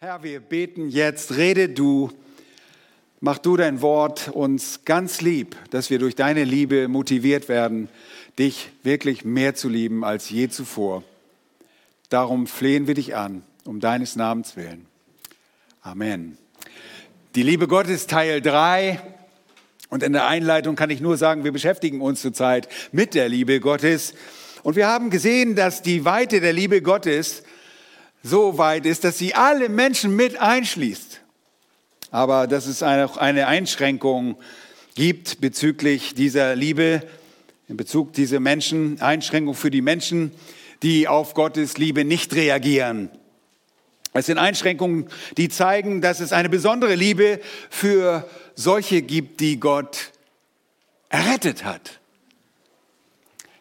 Herr, wir beten jetzt, rede du, mach du dein Wort uns ganz lieb, dass wir durch deine Liebe motiviert werden, dich wirklich mehr zu lieben als je zuvor. Darum flehen wir dich an, um deines Namens willen. Amen. Die Liebe Gottes Teil 3. Und in der Einleitung kann ich nur sagen, wir beschäftigen uns zurzeit mit der Liebe Gottes. Und wir haben gesehen, dass die Weite der Liebe Gottes so weit ist, dass sie alle Menschen mit einschließt. Aber dass es auch eine Einschränkung gibt bezüglich dieser Liebe, in Bezug dieser Menschen, Einschränkung für die Menschen, die auf Gottes Liebe nicht reagieren. Es sind Einschränkungen, die zeigen, dass es eine besondere Liebe für solche gibt, die Gott errettet hat.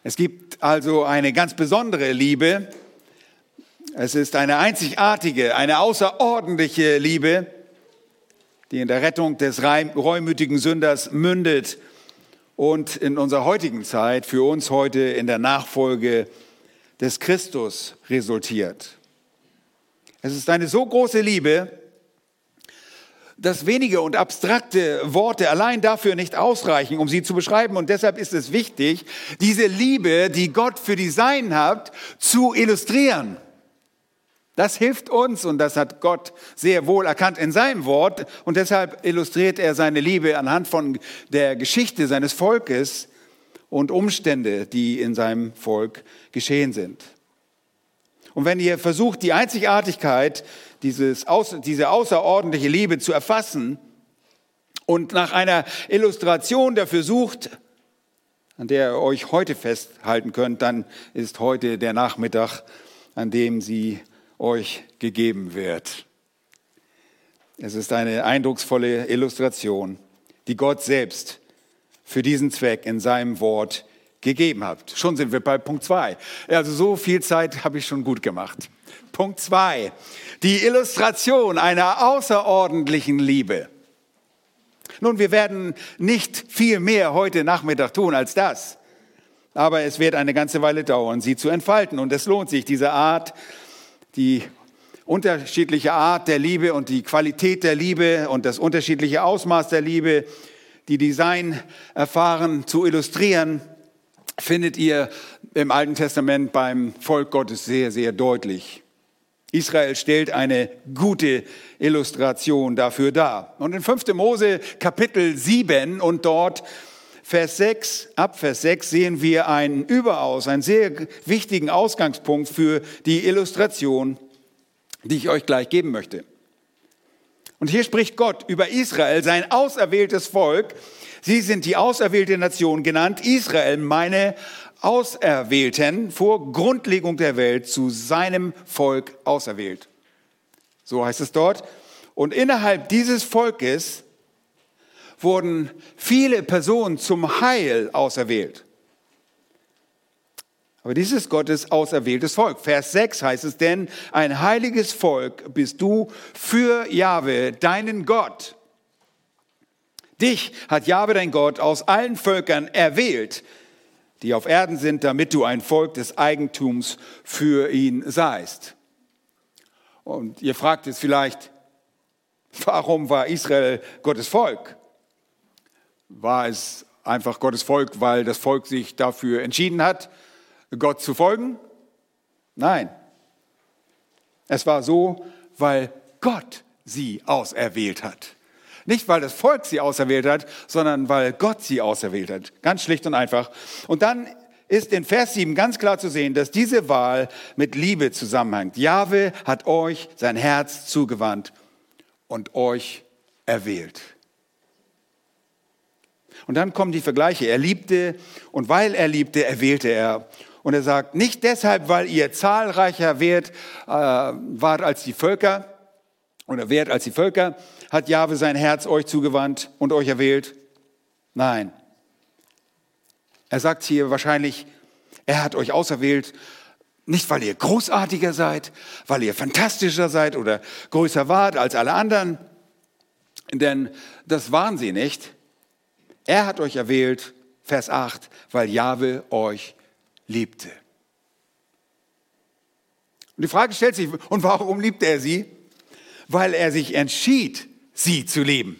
Es gibt also eine ganz besondere Liebe, es ist eine einzigartige, eine außerordentliche Liebe, die in der Rettung des reumütigen Sünders mündet und in unserer heutigen Zeit für uns heute in der Nachfolge des Christus resultiert. Es ist eine so große Liebe, dass wenige und abstrakte Worte allein dafür nicht ausreichen, um sie zu beschreiben. Und deshalb ist es wichtig, diese Liebe, die Gott für die Seinen hat, zu illustrieren. Das hilft uns und das hat Gott sehr wohl erkannt in seinem Wort und deshalb illustriert er seine Liebe anhand von der Geschichte seines Volkes und Umstände, die in seinem Volk geschehen sind. Und wenn ihr versucht, die Einzigartigkeit dieses, diese außerordentliche Liebe zu erfassen und nach einer Illustration dafür sucht, an der ihr euch heute festhalten könnt, dann ist heute der Nachmittag, an dem sie euch gegeben wird. Es ist eine eindrucksvolle Illustration, die Gott selbst für diesen Zweck in seinem Wort gegeben hat. Schon sind wir bei Punkt zwei. Also so viel Zeit habe ich schon gut gemacht. Punkt zwei: Die Illustration einer außerordentlichen Liebe. Nun, wir werden nicht viel mehr heute Nachmittag tun als das. Aber es wird eine ganze Weile dauern, sie zu entfalten. Und es lohnt sich, diese Art die unterschiedliche Art der Liebe und die Qualität der Liebe und das unterschiedliche Ausmaß der Liebe, die Design erfahren, zu illustrieren, findet ihr im Alten Testament beim Volk Gottes sehr, sehr deutlich. Israel stellt eine gute Illustration dafür dar. Und in 5. Mose Kapitel 7 und dort Vers 6, ab Vers 6 sehen wir einen überaus, einen sehr wichtigen Ausgangspunkt für die Illustration, die ich euch gleich geben möchte. Und hier spricht Gott über Israel, sein auserwähltes Volk. Sie sind die auserwählte Nation genannt, Israel, meine Auserwählten, vor Grundlegung der Welt zu seinem Volk auserwählt. So heißt es dort. Und innerhalb dieses Volkes wurden viele Personen zum Heil auserwählt. Aber dies ist Gottes auserwähltes Volk. Vers 6 heißt es, denn ein heiliges Volk bist du für Jahwe, deinen Gott. Dich hat Jahwe, dein Gott, aus allen Völkern erwählt, die auf Erden sind, damit du ein Volk des Eigentums für ihn seist. Und ihr fragt jetzt vielleicht, warum war Israel Gottes Volk? War es einfach Gottes Volk, weil das Volk sich dafür entschieden hat, Gott zu folgen? Nein. Es war so, weil Gott sie auserwählt hat. Nicht, weil das Volk sie auserwählt hat, sondern weil Gott sie auserwählt hat. Ganz schlicht und einfach. Und dann ist in Vers 7 ganz klar zu sehen, dass diese Wahl mit Liebe zusammenhängt. Jahwe hat euch sein Herz zugewandt und euch erwählt. Und dann kommen die Vergleiche. Er liebte und weil er liebte, erwählte er. Und er sagt, nicht deshalb, weil ihr zahlreicher wert, äh, wart als die Völker oder wert als die Völker, hat Jahwe sein Herz euch zugewandt und euch erwählt. Nein. Er sagt hier wahrscheinlich, er hat euch auserwählt, nicht weil ihr großartiger seid, weil ihr fantastischer seid oder größer wart als alle anderen, denn das waren sie nicht. Er hat euch erwählt, Vers 8, weil Jahwe euch liebte. Und die Frage stellt sich, und warum liebte er sie? weil er sich entschied, sie zu lieben.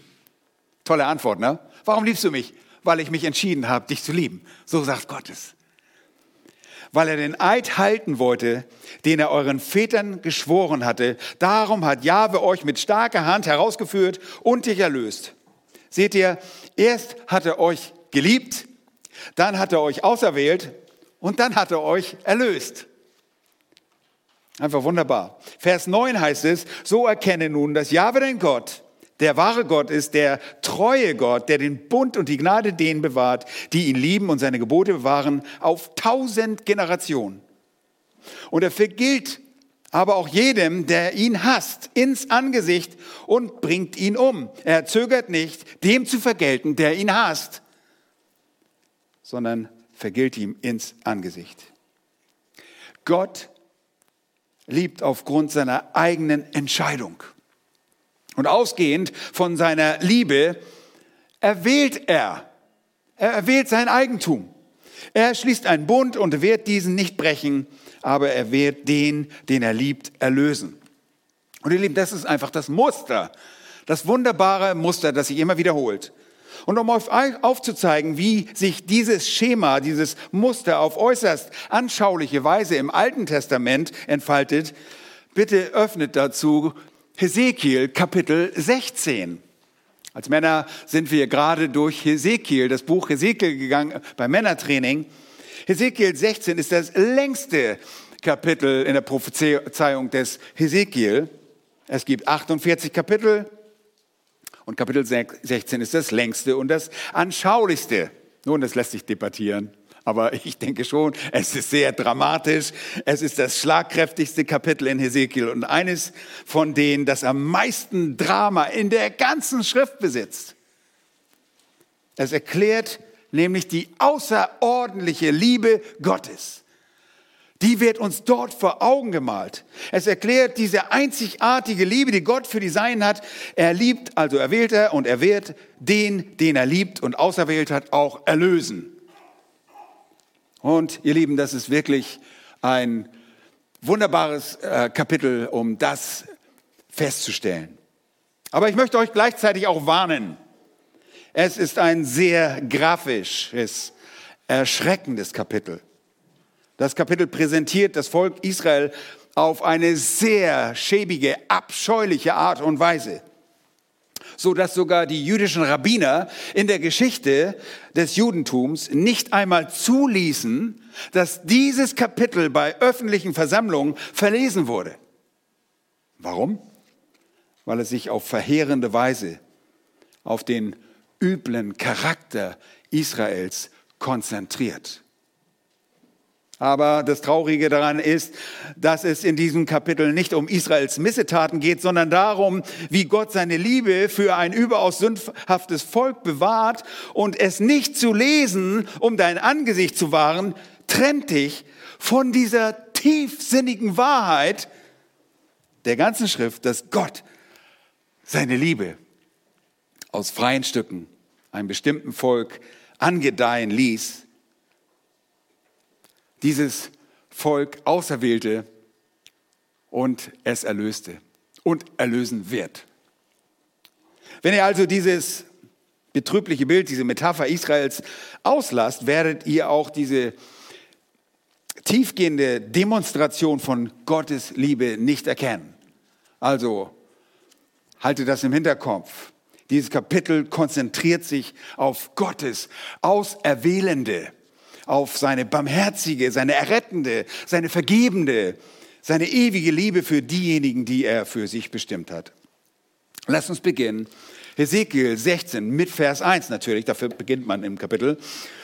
Tolle Antwort, ne? Warum liebst du mich? Weil ich mich entschieden habe, dich zu lieben. So sagt Gott es. Weil er den Eid halten wollte, den er euren Vätern geschworen hatte. Darum hat Jahwe euch mit starker Hand herausgeführt und dich erlöst. Seht ihr, erst hat er euch geliebt, dann hat er euch auserwählt und dann hat er euch erlöst. Einfach wunderbar. Vers 9 heißt es, so erkenne nun, dass Jahwe dein Gott, der wahre Gott ist, der treue Gott, der den Bund und die Gnade denen bewahrt, die ihn lieben und seine Gebote bewahren, auf tausend Generationen. Und er vergilt aber auch jedem, der ihn hasst, ins Angesicht und bringt ihn um. Er zögert nicht, dem zu vergelten, der ihn hasst, sondern vergilt ihm ins Angesicht. Gott liebt aufgrund seiner eigenen Entscheidung. Und ausgehend von seiner Liebe erwählt er. Er erwählt sein Eigentum. Er schließt einen Bund und wird diesen nicht brechen, aber er wird den, den er liebt, erlösen. Und ihr Lieben, das ist einfach das Muster, das wunderbare Muster, das sich immer wiederholt. Und um euch aufzuzeigen, wie sich dieses Schema, dieses Muster auf äußerst anschauliche Weise im Alten Testament entfaltet, bitte öffnet dazu Hesekiel Kapitel 16. Als Männer sind wir gerade durch Hesekiel, das Buch Hesekiel gegangen beim Männertraining. Hesekiel 16 ist das längste Kapitel in der Prophezeiung des Hesekiel. Es gibt 48 Kapitel, und Kapitel 16 ist das längste und das anschaulichste. Nun, das lässt sich debattieren. Aber ich denke schon, es ist sehr dramatisch. Es ist das schlagkräftigste Kapitel in Hesekiel und eines von denen, das am meisten Drama in der ganzen Schrift besitzt. Es erklärt nämlich die außerordentliche Liebe Gottes. Die wird uns dort vor Augen gemalt. Es erklärt diese einzigartige Liebe, die Gott für die Seinen hat. Er liebt, also erwählt er und er wird den, den er liebt und auserwählt hat, auch erlösen. Und ihr Lieben, das ist wirklich ein wunderbares äh, Kapitel, um das festzustellen. Aber ich möchte euch gleichzeitig auch warnen. Es ist ein sehr grafisches, erschreckendes Kapitel. Das Kapitel präsentiert das Volk Israel auf eine sehr schäbige, abscheuliche Art und Weise so dass sogar die jüdischen Rabbiner in der Geschichte des Judentums nicht einmal zuließen, dass dieses Kapitel bei öffentlichen Versammlungen verlesen wurde. Warum? Weil es sich auf verheerende Weise auf den üblen Charakter Israels konzentriert. Aber das Traurige daran ist, dass es in diesem Kapitel nicht um Israels Missetaten geht, sondern darum, wie Gott seine Liebe für ein überaus sündhaftes Volk bewahrt und es nicht zu lesen, um dein Angesicht zu wahren, trennt dich von dieser tiefsinnigen Wahrheit der ganzen Schrift, dass Gott seine Liebe aus freien Stücken einem bestimmten Volk angedeihen ließ dieses Volk auserwählte und es erlöste und erlösen wird. Wenn ihr also dieses betrübliche Bild, diese Metapher Israels auslasst, werdet ihr auch diese tiefgehende Demonstration von Gottes Liebe nicht erkennen. Also halte das im Hinterkopf. Dieses Kapitel konzentriert sich auf Gottes auserwählende auf seine barmherzige, seine errettende, seine vergebende, seine ewige Liebe für diejenigen, die er für sich bestimmt hat. Lass uns beginnen. Hesekiel 16 mit Vers 1 natürlich, dafür beginnt man im Kapitel.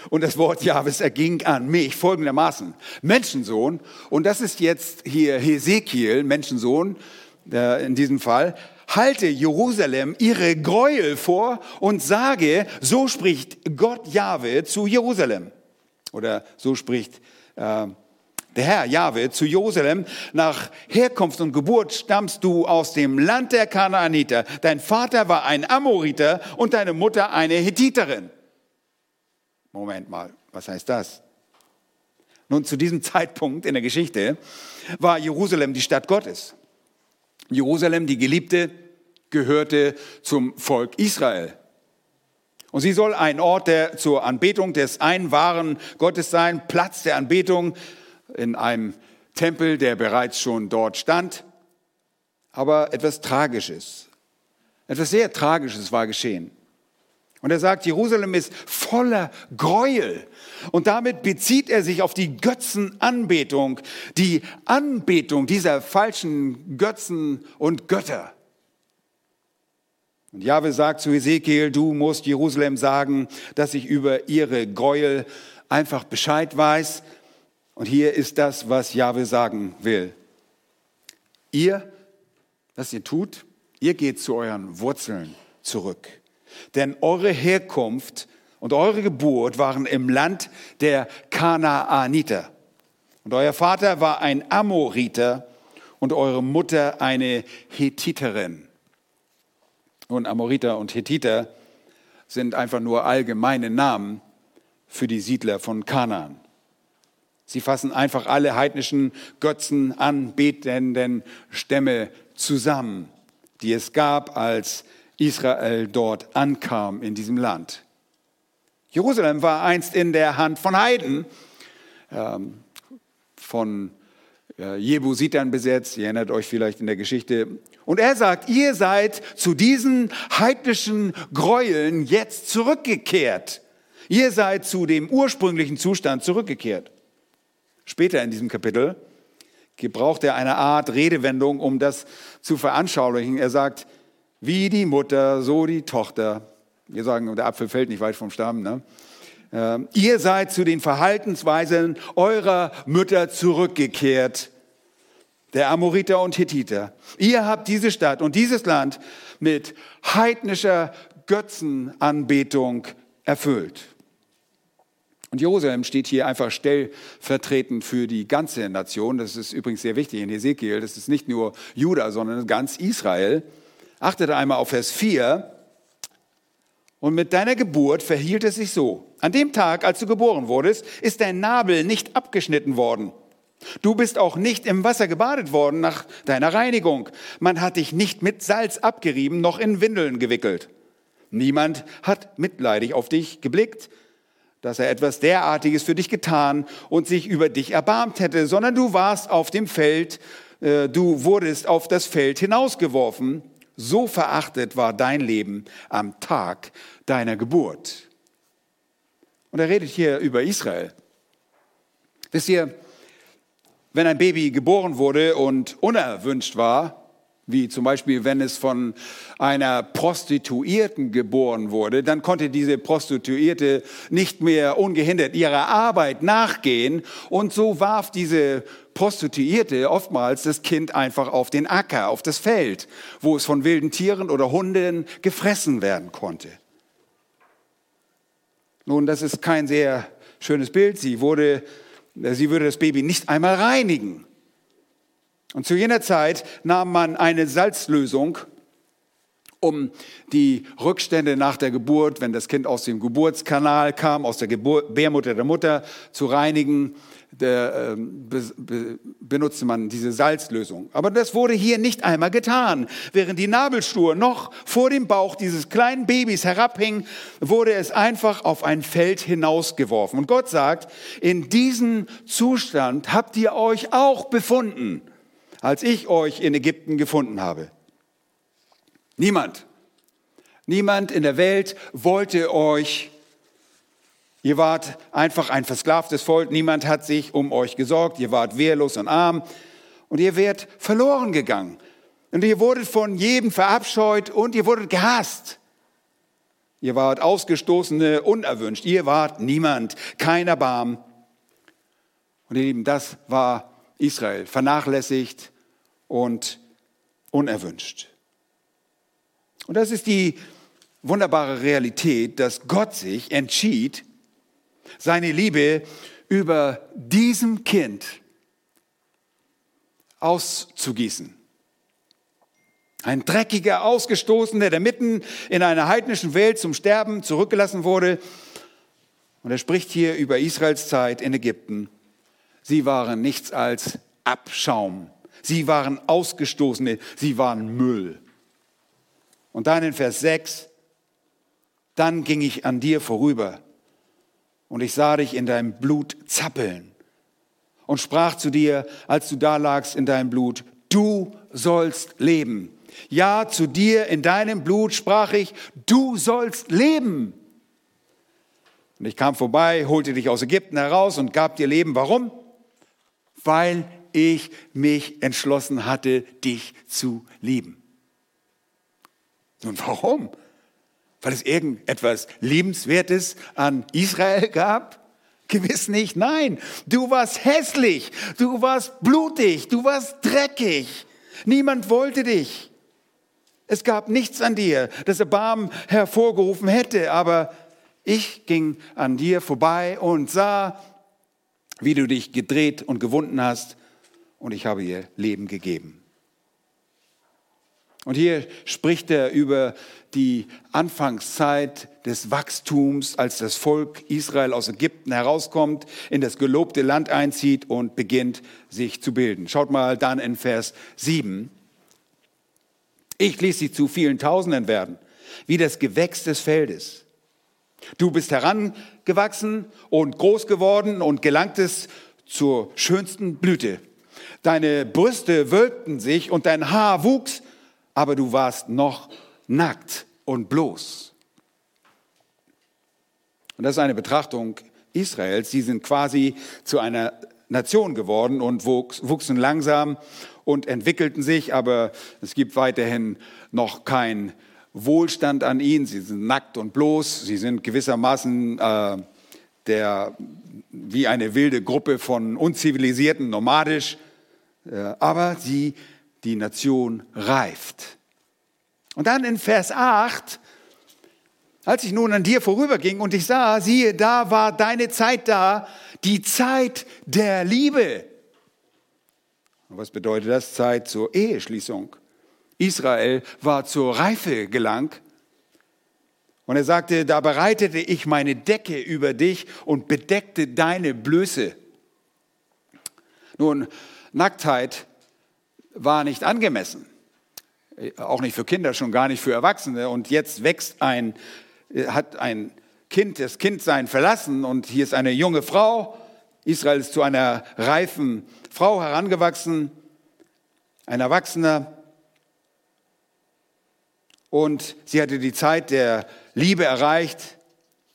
Und das Wort Jahwes erging an mich folgendermaßen. Menschensohn, und das ist jetzt hier Hesekiel, Menschensohn, äh, in diesem Fall, halte Jerusalem ihre Gräuel vor und sage, so spricht Gott Jahwe zu Jerusalem. Oder so spricht äh, der Herr Jahwe zu Jerusalem, nach Herkunft und Geburt stammst du aus dem Land der Kanaaniter. Dein Vater war ein Amoriter und deine Mutter eine Hethiterin. Moment mal, was heißt das? Nun, zu diesem Zeitpunkt in der Geschichte war Jerusalem die Stadt Gottes. Jerusalem, die Geliebte, gehörte zum Volk Israel. Und sie soll ein Ort der, zur Anbetung des einen wahren Gottes sein, Platz der Anbetung in einem Tempel, der bereits schon dort stand. Aber etwas Tragisches, etwas sehr Tragisches war geschehen. Und er sagt, Jerusalem ist voller Gräuel. Und damit bezieht er sich auf die Götzenanbetung, die Anbetung dieser falschen Götzen und Götter. Und Jahwe sagt zu Ezekiel, du musst Jerusalem sagen, dass ich über ihre Gräuel einfach Bescheid weiß. Und hier ist das, was Jahwe sagen will. Ihr, was ihr tut, ihr geht zu euren Wurzeln zurück. Denn eure Herkunft und eure Geburt waren im Land der Kanaaniter. Und euer Vater war ein Amoriter und eure Mutter eine Hethiterin. Nun, Amoriter und Hethiter sind einfach nur allgemeine Namen für die Siedler von Kanaan. Sie fassen einfach alle heidnischen Götzen anbetenden Stämme zusammen, die es gab, als Israel dort ankam in diesem Land. Jerusalem war einst in der Hand von Heiden, ähm, von äh, Jebusitern besetzt. Ihr erinnert euch vielleicht in der Geschichte. Und er sagt, ihr seid zu diesen heidnischen Gräueln jetzt zurückgekehrt. Ihr seid zu dem ursprünglichen Zustand zurückgekehrt. Später in diesem Kapitel gebraucht er eine Art Redewendung, um das zu veranschaulichen. Er sagt, wie die Mutter, so die Tochter. Wir sagen, der Apfel fällt nicht weit vom Stamm. Ne? Ähm, ihr seid zu den Verhaltensweisen eurer Mütter zurückgekehrt, der Amoriter und Hethiter. Ihr habt diese Stadt und dieses Land mit heidnischer Götzenanbetung erfüllt. Und Jerusalem steht hier einfach stellvertretend für die ganze Nation. Das ist übrigens sehr wichtig in Ezekiel. Das ist nicht nur Juda, sondern ganz Israel. Achtet einmal auf Vers 4. Und mit deiner Geburt verhielt es sich so. An dem Tag, als du geboren wurdest, ist dein Nabel nicht abgeschnitten worden. Du bist auch nicht im Wasser gebadet worden nach deiner Reinigung. Man hat dich nicht mit Salz abgerieben, noch in Windeln gewickelt. Niemand hat mitleidig auf dich geblickt, dass er etwas derartiges für dich getan und sich über dich erbarmt hätte, sondern du warst auf dem Feld, äh, du wurdest auf das Feld hinausgeworfen so verachtet war dein Leben am Tag deiner Geburt. Und er redet hier über Israel. Wisst ihr, wenn ein Baby geboren wurde und unerwünscht war, wie zum Beispiel, wenn es von einer Prostituierten geboren wurde, dann konnte diese Prostituierte nicht mehr ungehindert ihrer Arbeit nachgehen und so warf diese Prostituierte oftmals das Kind einfach auf den Acker, auf das Feld, wo es von wilden Tieren oder Hunden gefressen werden konnte. Nun, das ist kein sehr schönes Bild. Sie, wurde, sie würde das Baby nicht einmal reinigen. Und zu jener Zeit nahm man eine Salzlösung, um die Rückstände nach der Geburt, wenn das Kind aus dem Geburtskanal kam, aus der Gebärmutter der Mutter, zu reinigen der, äh, be, be, benutzte man diese Salzlösung. Aber das wurde hier nicht einmal getan. Während die Nabelschnur noch vor dem Bauch dieses kleinen Babys herabhing, wurde es einfach auf ein Feld hinausgeworfen. Und Gott sagt, in diesem Zustand habt ihr euch auch befunden, als ich euch in Ägypten gefunden habe. Niemand, niemand in der Welt wollte euch Ihr wart einfach ein versklavtes Volk, niemand hat sich um euch gesorgt, ihr wart wehrlos und arm und ihr wärt verloren gegangen. Und ihr wurdet von jedem verabscheut und ihr wurdet gehasst. Ihr wart Ausgestoßene, unerwünscht. Ihr wart niemand, kein Erbarm. Und ihr Lieben, das war Israel, vernachlässigt und unerwünscht. Und das ist die wunderbare Realität, dass Gott sich entschied, seine Liebe über diesem Kind auszugießen. Ein dreckiger Ausgestoßener, der mitten in einer heidnischen Welt zum Sterben zurückgelassen wurde. Und er spricht hier über Israels Zeit in Ägypten. Sie waren nichts als Abschaum Sie waren Ausgestoßene, sie waren Müll. Und dann in Vers 6, dann ging ich an dir vorüber und ich sah dich in deinem Blut zappeln und sprach zu dir, als du da lagst in deinem Blut, du sollst leben. Ja, zu dir in deinem Blut sprach ich, du sollst leben. Und ich kam vorbei, holte dich aus Ägypten heraus und gab dir Leben. Warum? Weil ich mich entschlossen hatte, dich zu lieben. Nun warum? Weil es irgendetwas Liebenswertes an Israel gab? Gewiss nicht, nein. Du warst hässlich, du warst blutig, du warst dreckig. Niemand wollte dich. Es gab nichts an dir, das Erbarmen hervorgerufen hätte, aber ich ging an dir vorbei und sah, wie du dich gedreht und gewunden hast, und ich habe ihr Leben gegeben. Und hier spricht er über die Anfangszeit des Wachstums, als das Volk Israel aus Ägypten herauskommt, in das gelobte Land einzieht und beginnt sich zu bilden. Schaut mal dann in Vers 7. Ich ließ sie zu vielen Tausenden werden, wie das Gewächs des Feldes. Du bist herangewachsen und groß geworden und gelangtest zur schönsten Blüte. Deine Brüste wölbten sich und dein Haar wuchs aber du warst noch nackt und bloß. Und das ist eine Betrachtung Israels. Sie sind quasi zu einer Nation geworden und wuchsen langsam und entwickelten sich, aber es gibt weiterhin noch kein Wohlstand an ihnen. Sie sind nackt und bloß. Sie sind gewissermaßen äh, der, wie eine wilde Gruppe von Unzivilisierten, nomadisch. Äh, aber sie die Nation reift. Und dann in Vers 8, als ich nun an dir vorüberging und ich sah, siehe, da war deine Zeit da, die Zeit der Liebe. Und was bedeutet das? Zeit zur Eheschließung. Israel war zur Reife gelangt. Und er sagte, da bereitete ich meine Decke über dich und bedeckte deine Blöße. Nun, Nacktheit war nicht angemessen. Auch nicht für Kinder, schon gar nicht für Erwachsene. Und jetzt wächst ein, hat ein Kind das Kindsein verlassen und hier ist eine junge Frau. Israel ist zu einer reifen Frau herangewachsen, ein Erwachsener. Und sie hatte die Zeit der Liebe erreicht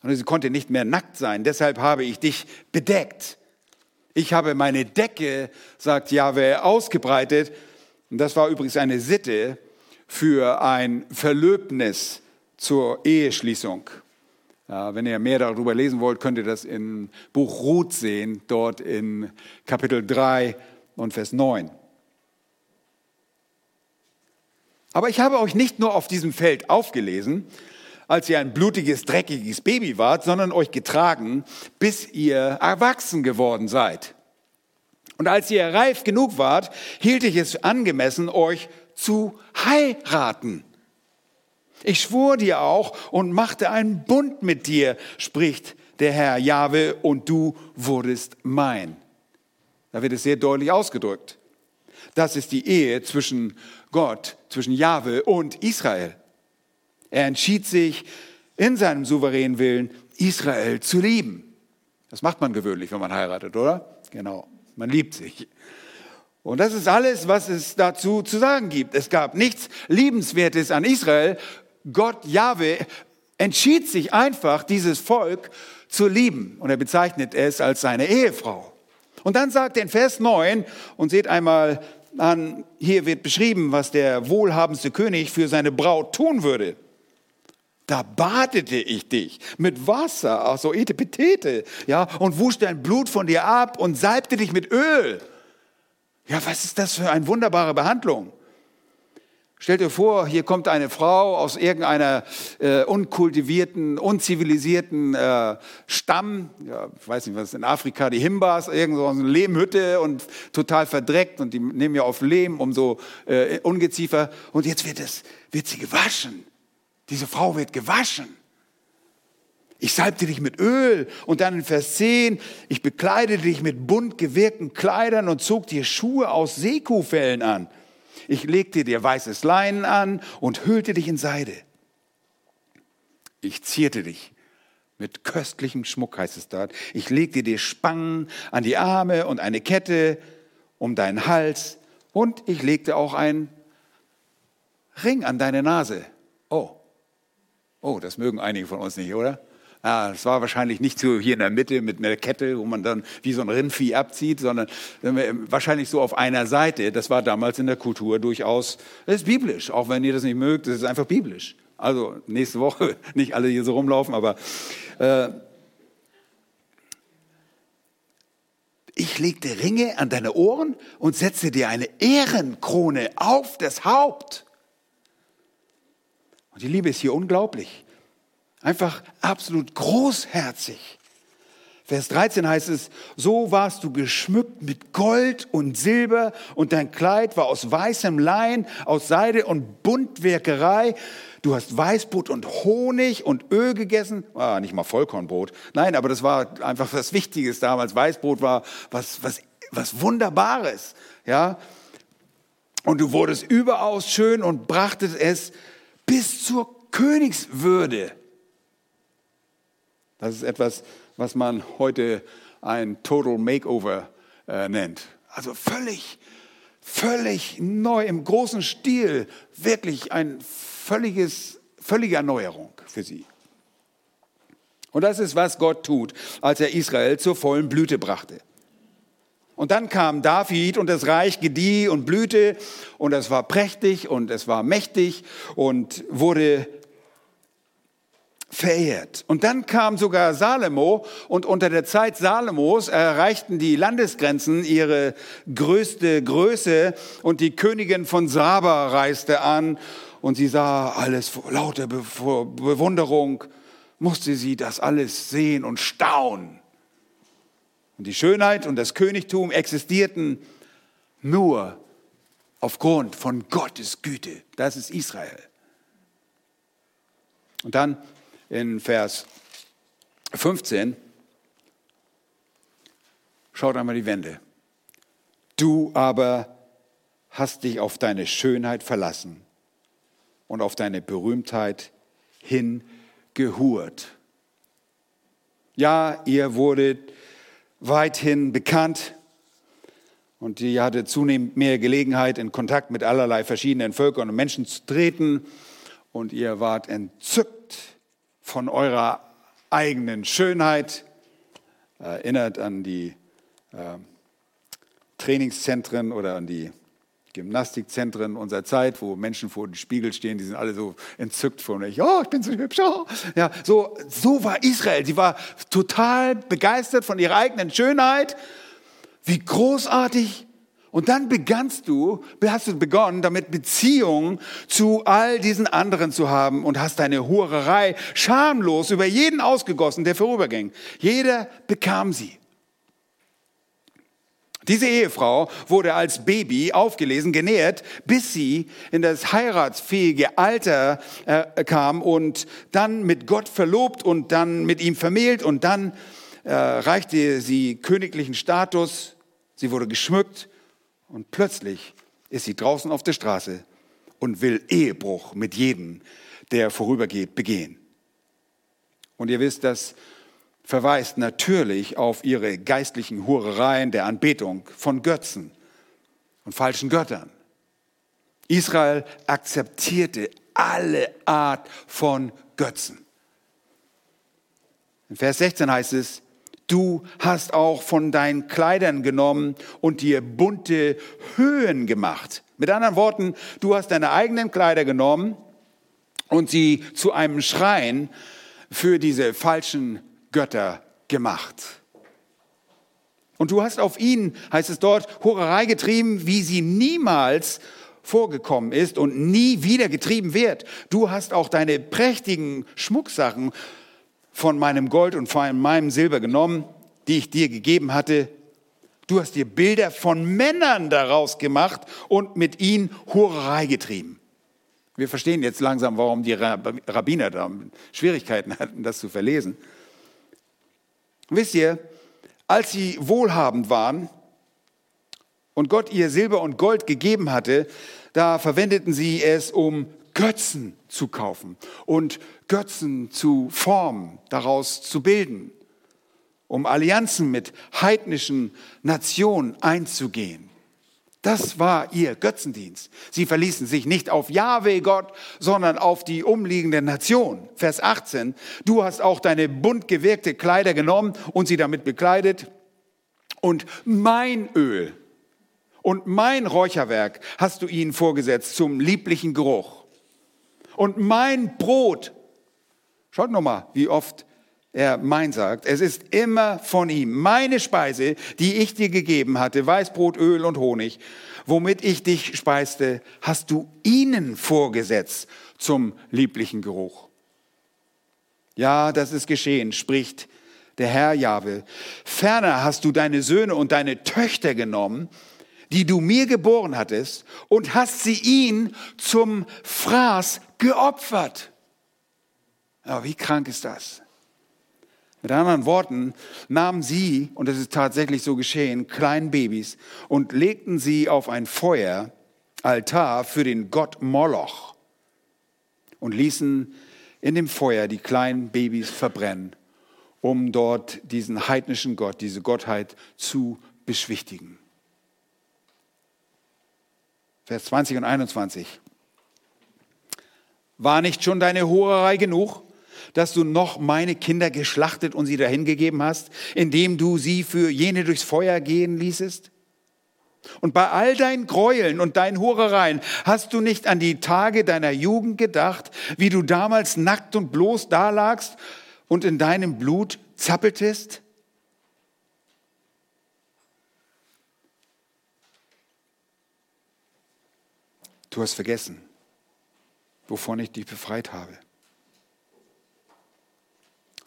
und sie konnte nicht mehr nackt sein. Deshalb habe ich dich bedeckt. Ich habe meine Decke, sagt Jahwe, ausgebreitet und das war übrigens eine Sitte für ein Verlöbnis zur Eheschließung. Wenn ihr mehr darüber lesen wollt, könnt ihr das im Buch Ruth sehen, dort in Kapitel 3 und Vers 9. Aber ich habe euch nicht nur auf diesem Feld aufgelesen, als ihr ein blutiges, dreckiges Baby wart, sondern euch getragen, bis ihr erwachsen geworden seid. Und als ihr reif genug wart, hielt ich es angemessen, euch zu heiraten. Ich schwor dir auch und machte einen Bund mit dir, spricht der Herr Jahwe, und du wurdest mein. Da wird es sehr deutlich ausgedrückt. Das ist die Ehe zwischen Gott, zwischen Jahwe und Israel. Er entschied sich in seinem souveränen Willen, Israel zu lieben. Das macht man gewöhnlich, wenn man heiratet, oder? Genau. Man liebt sich. Und das ist alles, was es dazu zu sagen gibt. Es gab nichts Liebenswertes an Israel. Gott, Jahwe, entschied sich einfach, dieses Volk zu lieben. Und er bezeichnet es als seine Ehefrau. Und dann sagt er in Vers 9, und seht einmal an, hier wird beschrieben, was der wohlhabendste König für seine Braut tun würde. Da badete ich dich mit Wasser, also Etepetete, ja, und wusch dein Blut von dir ab und salbte dich mit Öl. Ja, was ist das für eine wunderbare Behandlung? Stellt dir vor, hier kommt eine Frau aus irgendeiner äh, unkultivierten, unzivilisierten äh, Stamm, ja, ich weiß nicht, was ist in Afrika, die Himbas, irgendwo so eine Lehmhütte und total verdreckt und die nehmen ja auf Lehm um so äh, Ungeziefer und jetzt wird, es, wird sie gewaschen diese Frau wird gewaschen. Ich salbte dich mit Öl und dann in Vers 10, ich bekleidete dich mit bunt gewirkten Kleidern und zog dir Schuhe aus Seekuhfellen an. Ich legte dir weißes Leinen an und hüllte dich in Seide. Ich zierte dich mit köstlichem Schmuck, heißt es dort. Ich legte dir Spangen an die Arme und eine Kette um deinen Hals und ich legte auch einen Ring an deine Nase. Oh, oh, das mögen einige von uns nicht, oder? Ah, das war wahrscheinlich nicht so hier in der Mitte mit einer Kette, wo man dann wie so ein Rindvieh abzieht, sondern wahrscheinlich so auf einer Seite. Das war damals in der Kultur durchaus, das ist biblisch, auch wenn ihr das nicht mögt, das ist einfach biblisch. Also nächste Woche nicht alle hier so rumlaufen, aber äh, ich legte Ringe an deine Ohren und setzte dir eine Ehrenkrone auf das Haupt. Und die Liebe ist hier unglaublich. Einfach absolut großherzig. Vers 13 heißt es, so warst du geschmückt mit Gold und Silber und dein Kleid war aus weißem Lein, aus Seide und Buntwerkerei. Du hast Weißbrot und Honig und Öl gegessen. Ah, nicht mal Vollkornbrot. Nein, aber das war einfach was Wichtiges damals. Weißbrot war was, was, was Wunderbares. Ja. Und du wurdest überaus schön und brachtest es bis zur Königswürde. Das ist etwas, was man heute ein Total Makeover äh, nennt. Also völlig, völlig neu, im großen Stil, wirklich ein völliges, völlige Erneuerung für sie. Und das ist, was Gott tut, als er Israel zur vollen Blüte brachte. Und dann kam David und das Reich gedieh und blühte und es war prächtig und es war mächtig und wurde verehrt. Und dann kam sogar Salomo und unter der Zeit Salomos erreichten die Landesgrenzen ihre größte Größe und die Königin von Saba reiste an und sie sah alles vor lauter Bewunderung, musste sie das alles sehen und staunen. Und die Schönheit und das Königtum existierten nur aufgrund von Gottes Güte. Das ist Israel. Und dann in Vers 15, schaut einmal die Wände. Du aber hast dich auf deine Schönheit verlassen und auf deine Berühmtheit hingehurt. Ja, ihr wurdet weithin bekannt und ihr hattet zunehmend mehr Gelegenheit, in Kontakt mit allerlei verschiedenen Völkern und Menschen zu treten und ihr wart entzückt von eurer eigenen Schönheit. Erinnert an die äh, Trainingszentren oder an die Gymnastikzentren unserer Zeit, wo Menschen vor dem Spiegel stehen, die sind alle so entzückt von euch. Oh, ich bin so hübsch. Oh. Ja, so, so war Israel. Sie war total begeistert von ihrer eigenen Schönheit. Wie großartig. Und dann begannst du, hast du begonnen, damit Beziehungen zu all diesen anderen zu haben und hast deine Hurerei schamlos über jeden ausgegossen, der vorüberging. Jeder bekam sie. Diese Ehefrau wurde als Baby aufgelesen, genährt, bis sie in das heiratsfähige Alter äh, kam und dann mit Gott verlobt und dann mit ihm vermählt und dann äh, reichte sie königlichen Status, sie wurde geschmückt und plötzlich ist sie draußen auf der Straße und will Ehebruch mit jedem, der vorübergeht, begehen. Und ihr wisst, dass verweist natürlich auf ihre geistlichen Hurereien der Anbetung von Götzen und falschen Göttern. Israel akzeptierte alle Art von Götzen. In Vers 16 heißt es, du hast auch von deinen Kleidern genommen und dir bunte Höhen gemacht. Mit anderen Worten, du hast deine eigenen Kleider genommen und sie zu einem Schrein für diese falschen Götter gemacht. Und du hast auf ihn, heißt es dort, Hurerei getrieben, wie sie niemals vorgekommen ist und nie wieder getrieben wird. Du hast auch deine prächtigen Schmucksachen von meinem Gold und von meinem Silber genommen, die ich dir gegeben hatte. Du hast dir Bilder von Männern daraus gemacht und mit ihnen Hurerei getrieben. Wir verstehen jetzt langsam, warum die Rabbiner da Schwierigkeiten hatten, das zu verlesen. Wisst ihr, als sie wohlhabend waren und Gott ihr Silber und Gold gegeben hatte, da verwendeten sie es, um Götzen zu kaufen und Götzen zu formen, daraus zu bilden, um Allianzen mit heidnischen Nationen einzugehen. Das war ihr Götzendienst. Sie verließen sich nicht auf Jahwe Gott, sondern auf die umliegende Nation. Vers 18. Du hast auch deine bunt gewirkte Kleider genommen und sie damit bekleidet. Und mein Öl und mein Räucherwerk hast du ihnen vorgesetzt zum lieblichen Geruch. Und mein Brot, schaut nochmal, wie oft er mein sagt, es ist immer von ihm. Meine Speise, die ich dir gegeben hatte, Weißbrot, Öl und Honig, womit ich dich speiste, hast du ihnen vorgesetzt zum lieblichen Geruch. Ja, das ist geschehen, spricht der Herr Jahwe. Ferner hast du deine Söhne und deine Töchter genommen, die du mir geboren hattest, und hast sie ihn zum Fraß geopfert. Ja, wie krank ist das? Mit anderen Worten nahmen sie, und es ist tatsächlich so geschehen, kleinen Babys und legten sie auf ein Feuer, Altar für den Gott Moloch und ließen in dem Feuer die kleinen Babys verbrennen, um dort diesen heidnischen Gott, diese Gottheit zu beschwichtigen. Vers 20 und 21. War nicht schon deine Hurerei genug? Dass du noch meine Kinder geschlachtet und sie dahingegeben hast, indem du sie für jene durchs Feuer gehen ließest? Und bei all deinen Gräueln und deinen Hurereien hast du nicht an die Tage deiner Jugend gedacht, wie du damals nackt und bloß dalagst und in deinem Blut zappeltest? Du hast vergessen, wovon ich dich befreit habe.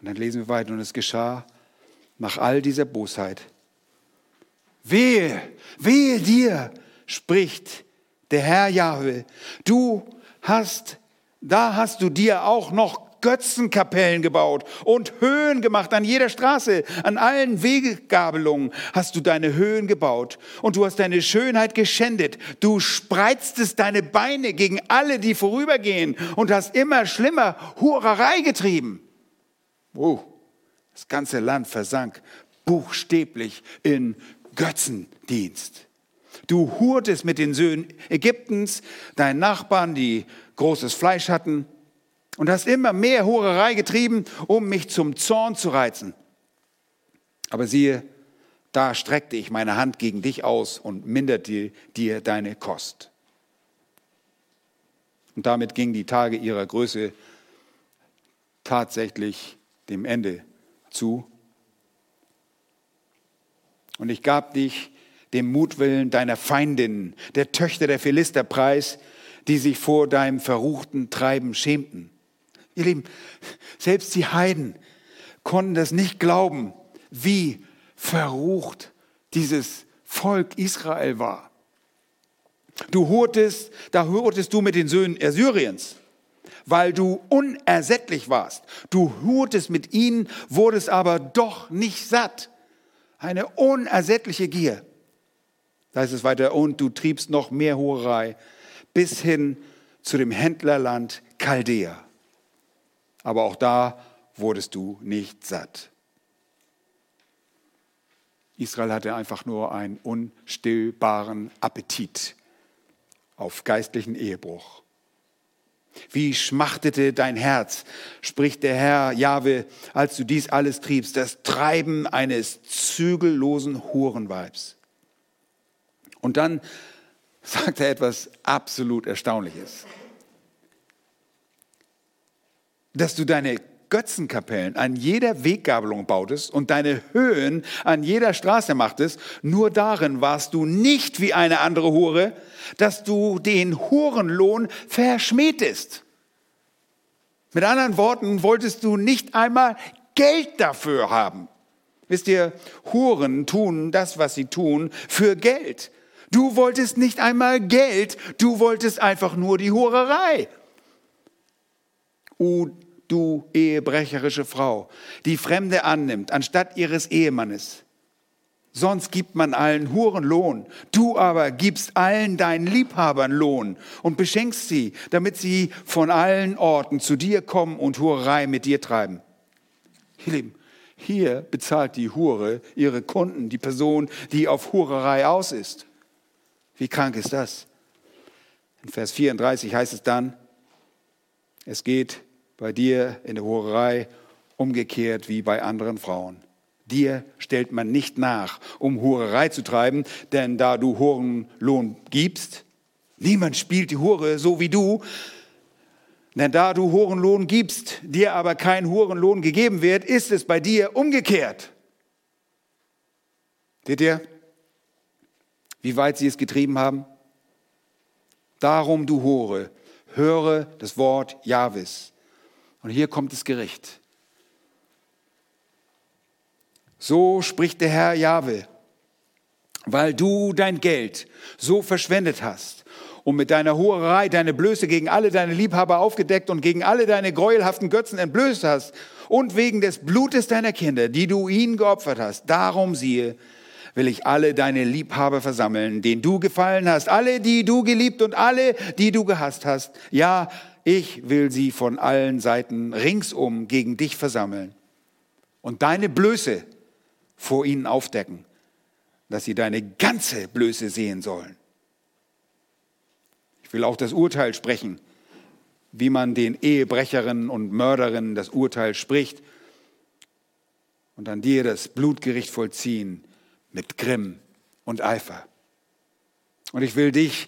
Und dann lesen wir weiter, und es geschah nach all dieser Bosheit. Wehe, wehe dir, spricht der Herr Jahwe. Du hast, da hast du dir auch noch Götzenkapellen gebaut und Höhen gemacht an jeder Straße, an allen Wegegabelungen hast du deine Höhen gebaut und du hast deine Schönheit geschändet. Du spreiztest deine Beine gegen alle, die vorübergehen und hast immer schlimmer Hurerei getrieben. Oh, das ganze Land versank buchstäblich in Götzendienst. Du hurtest mit den Söhnen Ägyptens, deinen Nachbarn, die großes Fleisch hatten, und hast immer mehr Hurerei getrieben, um mich zum Zorn zu reizen. Aber siehe, da streckte ich meine Hand gegen dich aus und minderte dir deine Kost. Und damit gingen die Tage ihrer Größe tatsächlich dem Ende zu. Und ich gab dich dem Mutwillen deiner Feindin, der Töchter der Philister preis, die sich vor deinem verruchten Treiben schämten. Ihr Lieben, selbst die Heiden konnten das nicht glauben, wie verrucht dieses Volk Israel war. Du hurtest, da hurtest du mit den Söhnen Assyriens weil du unersättlich warst. Du hurtest mit ihnen, wurdest aber doch nicht satt. Eine unersättliche Gier. Da heißt es weiter, und du triebst noch mehr Hurerei bis hin zu dem Händlerland Chaldea. Aber auch da wurdest du nicht satt. Israel hatte einfach nur einen unstillbaren Appetit auf geistlichen Ehebruch. Wie schmachtete dein Herz, spricht der Herr Jahwe, als du dies alles triebst, das Treiben eines zügellosen Hurenweibs. Und dann sagt er etwas absolut Erstaunliches. Dass du deine Götzenkapellen an jeder Weggabelung bautest und deine Höhen an jeder Straße machtest, nur darin warst du nicht wie eine andere Hure, dass du den Hurenlohn verschmähtest. Mit anderen Worten, wolltest du nicht einmal Geld dafür haben. Wisst ihr, Huren tun das, was sie tun, für Geld. Du wolltest nicht einmal Geld, du wolltest einfach nur die Hurerei. O du ehebrecherische Frau, die Fremde annimmt, anstatt ihres Ehemannes. Sonst gibt man allen Huren Lohn. Du aber gibst allen deinen Liebhabern Lohn und beschenkst sie, damit sie von allen Orten zu dir kommen und Hurerei mit dir treiben. Ihr Lieben, hier bezahlt die Hure ihre Kunden, die Person, die auf Hurerei aus ist. Wie krank ist das? In Vers 34 heißt es dann, es geht bei dir in der Hurerei umgekehrt wie bei anderen Frauen. Dir stellt man nicht nach, um Hurerei zu treiben, denn da du Hurenlohn gibst, niemand spielt die Hure so wie du, denn da du Hurenlohn gibst, dir aber kein Hurenlohn gegeben wird, ist es bei dir umgekehrt. Seht ihr, wie weit sie es getrieben haben? Darum, du Hure, höre das Wort Jahwes. Und hier kommt das Gericht. So spricht der Herr Jahwe, weil du dein Geld so verschwendet hast und mit deiner Hurerei deine Blöße gegen alle deine Liebhaber aufgedeckt und gegen alle deine gräuelhaften Götzen entblößt hast und wegen des Blutes deiner Kinder, die du ihnen geopfert hast. Darum siehe, will ich alle deine Liebhaber versammeln, denen du gefallen hast, alle, die du geliebt und alle, die du gehasst hast. Ja, ich will sie von allen Seiten ringsum gegen dich versammeln und deine Blöße vor ihnen aufdecken, dass sie deine ganze Blöße sehen sollen. Ich will auch das Urteil sprechen, wie man den Ehebrecherinnen und Mörderinnen das Urteil spricht und an dir das Blutgericht vollziehen mit Grimm und Eifer. Und ich will dich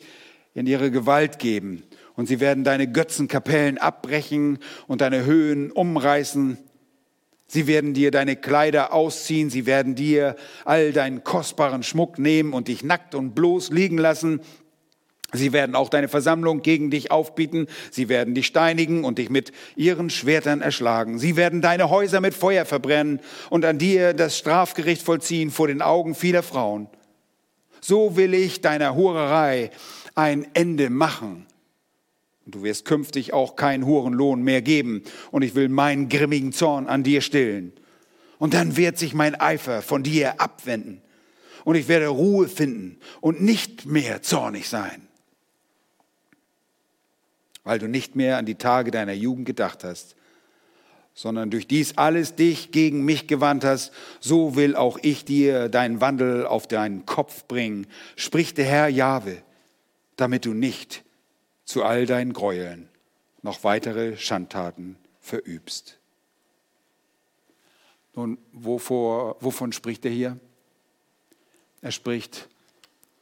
in ihre Gewalt geben und sie werden deine Götzenkapellen abbrechen und deine Höhen umreißen. Sie werden dir deine Kleider ausziehen, sie werden dir all deinen kostbaren Schmuck nehmen und dich nackt und bloß liegen lassen. Sie werden auch deine Versammlung gegen dich aufbieten. Sie werden dich steinigen und dich mit ihren Schwertern erschlagen. Sie werden deine Häuser mit Feuer verbrennen und an dir das Strafgericht vollziehen vor den Augen vieler Frauen. So will ich deiner Hurerei ein Ende machen. Und du wirst künftig auch keinen Hurenlohn mehr geben. Und ich will meinen grimmigen Zorn an dir stillen. Und dann wird sich mein Eifer von dir abwenden. Und ich werde Ruhe finden und nicht mehr zornig sein weil du nicht mehr an die Tage deiner Jugend gedacht hast, sondern durch dies alles dich gegen mich gewandt hast, so will auch ich dir deinen Wandel auf deinen Kopf bringen, spricht der Herr Jahwe, damit du nicht zu all deinen Gräueln noch weitere Schandtaten verübst. Nun, wovor, wovon spricht er hier? Er spricht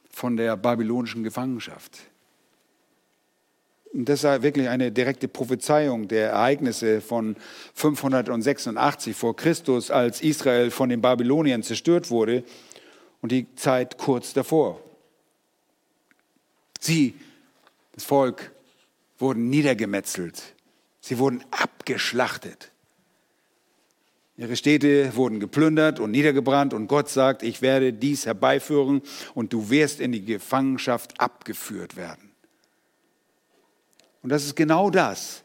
von der babylonischen Gefangenschaft. Und das ist wirklich eine direkte Prophezeiung der Ereignisse von 586 vor Christus, als Israel von den Babyloniern zerstört wurde und die Zeit kurz davor. Sie, das Volk, wurden niedergemetzelt. Sie wurden abgeschlachtet. Ihre Städte wurden geplündert und niedergebrannt und Gott sagt, ich werde dies herbeiführen und du wirst in die Gefangenschaft abgeführt werden. Und das ist genau das,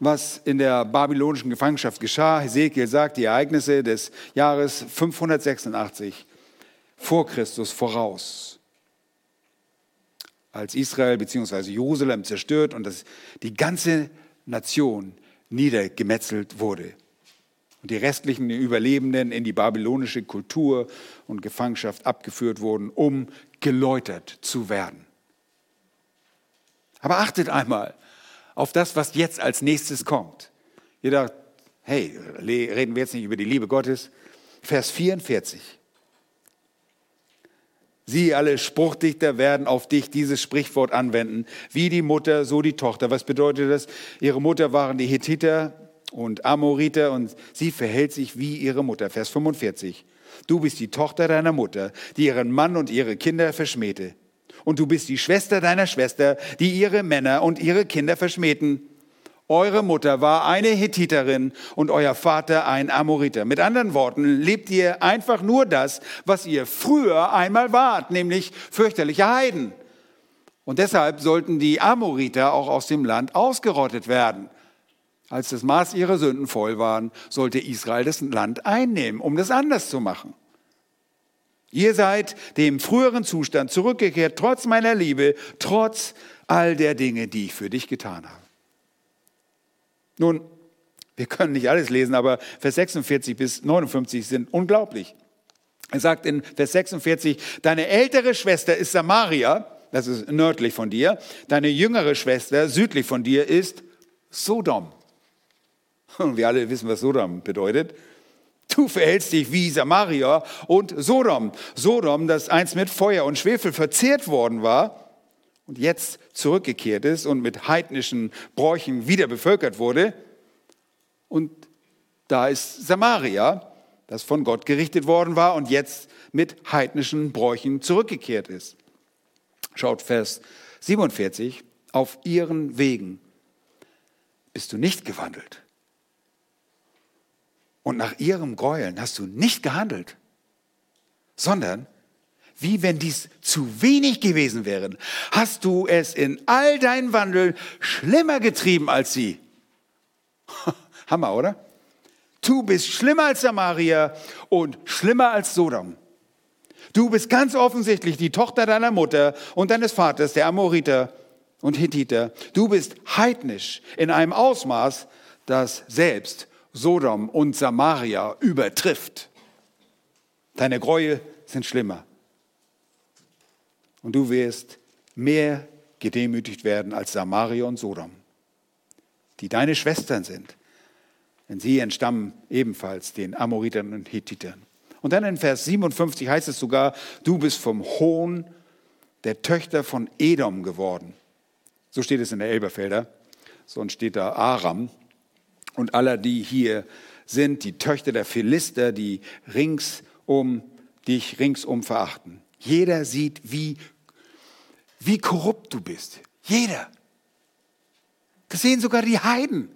was in der babylonischen Gefangenschaft geschah. Hesekiel sagt die Ereignisse des Jahres 586 vor Christus voraus. Als Israel bzw. Jerusalem zerstört und das, die ganze Nation niedergemetzelt wurde und die restlichen Überlebenden in die babylonische Kultur und Gefangenschaft abgeführt wurden, um geläutert zu werden. Aber achtet einmal auf das, was jetzt als nächstes kommt. Ihr dacht, hey, reden wir jetzt nicht über die Liebe Gottes? Vers 44. Sie alle Spruchdichter werden auf dich dieses Sprichwort anwenden. Wie die Mutter, so die Tochter. Was bedeutet das? Ihre Mutter waren die Hethiter und Amoriter und sie verhält sich wie ihre Mutter. Vers 45. Du bist die Tochter deiner Mutter, die ihren Mann und ihre Kinder verschmähte und du bist die Schwester deiner Schwester, die ihre Männer und ihre Kinder verschmähten. Eure Mutter war eine Hethiterin und euer Vater ein Amoriter. Mit anderen Worten, lebt ihr einfach nur das, was ihr früher einmal wart, nämlich fürchterliche Heiden. Und deshalb sollten die Amoriter auch aus dem Land ausgerottet werden. Als das Maß ihrer Sünden voll waren, sollte Israel das Land einnehmen, um das anders zu machen. Ihr seid dem früheren Zustand zurückgekehrt, trotz meiner Liebe, trotz all der Dinge, die ich für dich getan habe. Nun, wir können nicht alles lesen, aber Vers 46 bis 59 sind unglaublich. Er sagt in Vers 46, deine ältere Schwester ist Samaria, das ist nördlich von dir, deine jüngere Schwester südlich von dir ist Sodom. Und wir alle wissen, was Sodom bedeutet. Du verhältst dich wie Samaria und Sodom. Sodom, das einst mit Feuer und Schwefel verzehrt worden war und jetzt zurückgekehrt ist und mit heidnischen Bräuchen wieder bevölkert wurde. Und da ist Samaria, das von Gott gerichtet worden war und jetzt mit heidnischen Bräuchen zurückgekehrt ist. Schaut Vers 47, auf ihren Wegen bist du nicht gewandelt. Und nach ihrem Gräueln hast du nicht gehandelt, sondern wie wenn dies zu wenig gewesen wäre, hast du es in all deinen Wandel schlimmer getrieben als sie. Hammer, oder? Du bist schlimmer als Samaria und schlimmer als Sodom. Du bist ganz offensichtlich die Tochter deiner Mutter und deines Vaters, der Amoriter und Hittiter. Du bist heidnisch in einem Ausmaß, das selbst Sodom und Samaria übertrifft. Deine Gräuel sind schlimmer. Und du wirst mehr gedemütigt werden als Samaria und Sodom, die deine Schwestern sind. Denn sie entstammen ebenfalls den Amoritern und Hittitern. Und dann in Vers 57 heißt es sogar, du bist vom Hohn der Töchter von Edom geworden. So steht es in der Elberfelder. Sonst steht da Aram und aller, die hier sind, die Töchter der Philister, die ringsum dich ringsum verachten. Jeder sieht, wie, wie korrupt du bist. Jeder. Das sehen sogar die Heiden.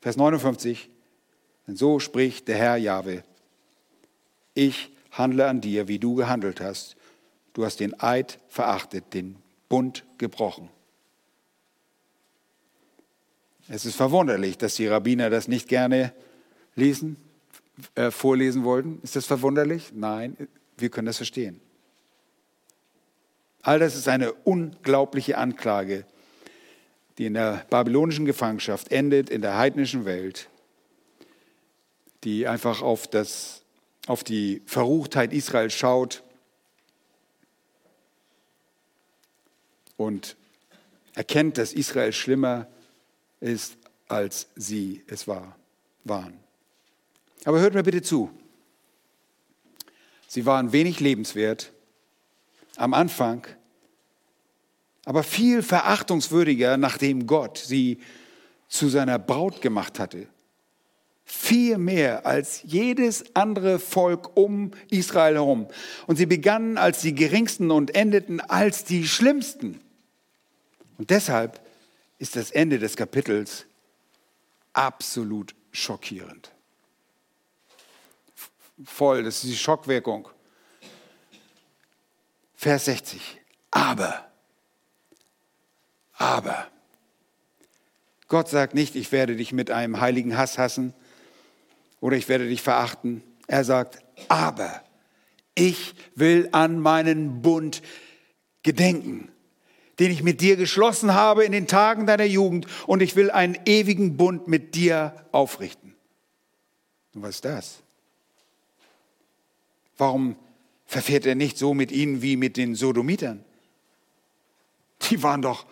Vers 59. Denn so spricht der Herr Jahwe. Ich handle an dir, wie du gehandelt hast. Du hast den Eid verachtet, den Bund gebrochen. Es ist verwunderlich, dass die Rabbiner das nicht gerne lesen, äh, vorlesen wollten. Ist das verwunderlich? Nein, wir können das verstehen. All das ist eine unglaubliche Anklage, die in der babylonischen Gefangenschaft endet, in der heidnischen Welt, die einfach auf, das, auf die Verruchtheit Israels schaut und erkennt, dass Israel schlimmer ist als sie es war, waren. Aber hört mir bitte zu. Sie waren wenig lebenswert am Anfang, aber viel verachtungswürdiger, nachdem Gott sie zu seiner Braut gemacht hatte. Viel mehr als jedes andere Volk um Israel herum. Und sie begannen als die geringsten und endeten als die schlimmsten. Und deshalb ist das Ende des Kapitels absolut schockierend. Voll, das ist die Schockwirkung. Vers 60. Aber, aber, Gott sagt nicht, ich werde dich mit einem heiligen Hass hassen oder ich werde dich verachten. Er sagt, aber ich will an meinen Bund gedenken den ich mit dir geschlossen habe in den Tagen deiner Jugend, und ich will einen ewigen Bund mit dir aufrichten. Und was ist das? Warum verfährt er nicht so mit ihnen wie mit den Sodomitern? Die waren doch,